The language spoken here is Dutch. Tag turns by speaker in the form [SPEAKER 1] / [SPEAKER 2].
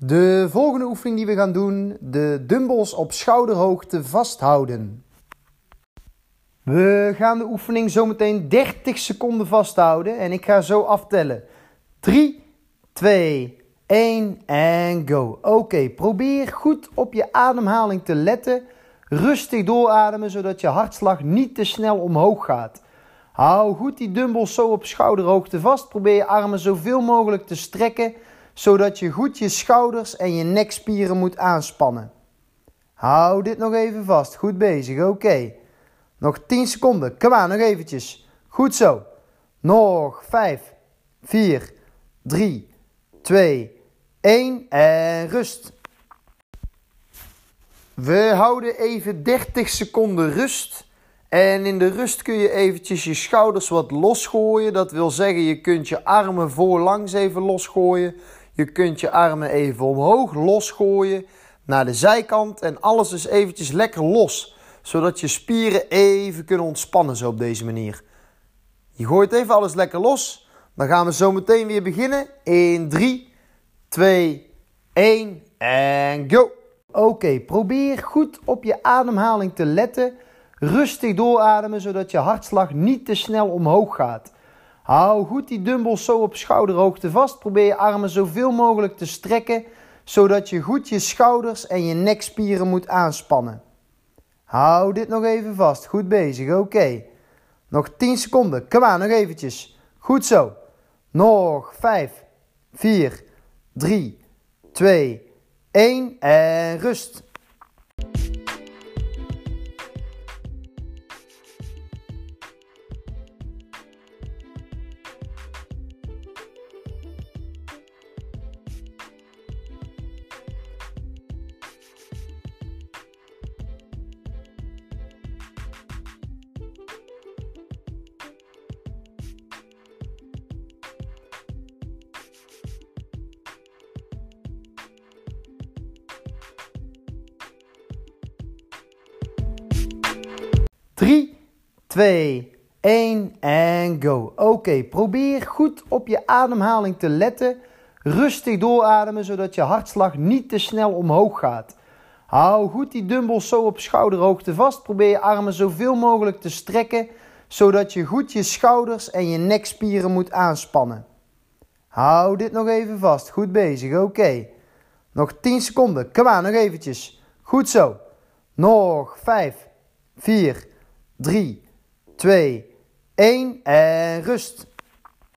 [SPEAKER 1] De volgende oefening die we gaan doen, de dumbbells op schouderhoogte vasthouden. We gaan de oefening zometeen 30 seconden vasthouden en ik ga zo aftellen. 3, 2, 1 en go. Oké, probeer goed op je ademhaling te letten. Rustig doorademen zodat je hartslag niet te snel omhoog gaat. Hou goed die dumbbells zo op schouderhoogte vast. Probeer je armen zoveel mogelijk te strekken zodat je goed je schouders en je nekspieren moet aanspannen. Hou dit nog even vast. Goed bezig. Oké. Nog 10 seconden. Kom aan, nog eventjes. Goed zo. Nog 5, 4, 3, 2, 1 en rust. We houden even 30 seconden rust. En in de rust kun je eventjes je schouders wat losgooien. Dat wil zeggen, je kunt je armen voorlangs even losgooien. Je kunt je armen even omhoog losgooien naar de zijkant en alles is eventjes lekker los. Zodat je spieren even kunnen ontspannen zo op deze manier. Je gooit even alles lekker los. Dan gaan we zo meteen weer beginnen. In 3, 2, 1 en go. Oké, probeer goed op je ademhaling te letten. Rustig doorademen zodat je hartslag niet te snel omhoog gaat. Hou goed die dumbbells zo op schouderhoogte vast. Probeer je armen zoveel mogelijk te strekken, zodat je goed je schouders en je nekspieren moet aanspannen. Hou dit nog even vast. Goed bezig. Oké. Nog 10 seconden. Kom aan, nog eventjes. Goed zo. Nog 5, 4, 3, 2, 1 en rust. Drie, twee, 1 en go. Oké, probeer goed op je ademhaling te letten. Rustig doorademen zodat je hartslag niet te snel omhoog gaat. Hou goed die dumbbells zo op schouderhoogte vast. Probeer je armen zoveel mogelijk te strekken zodat je goed je schouders en je nekspieren moet aanspannen. Hou dit nog even vast. Goed bezig. Oké. Nog 10 seconden. Kom aan, nog eventjes. Goed zo. Nog 5, 4, 3, 2, 1 en rust.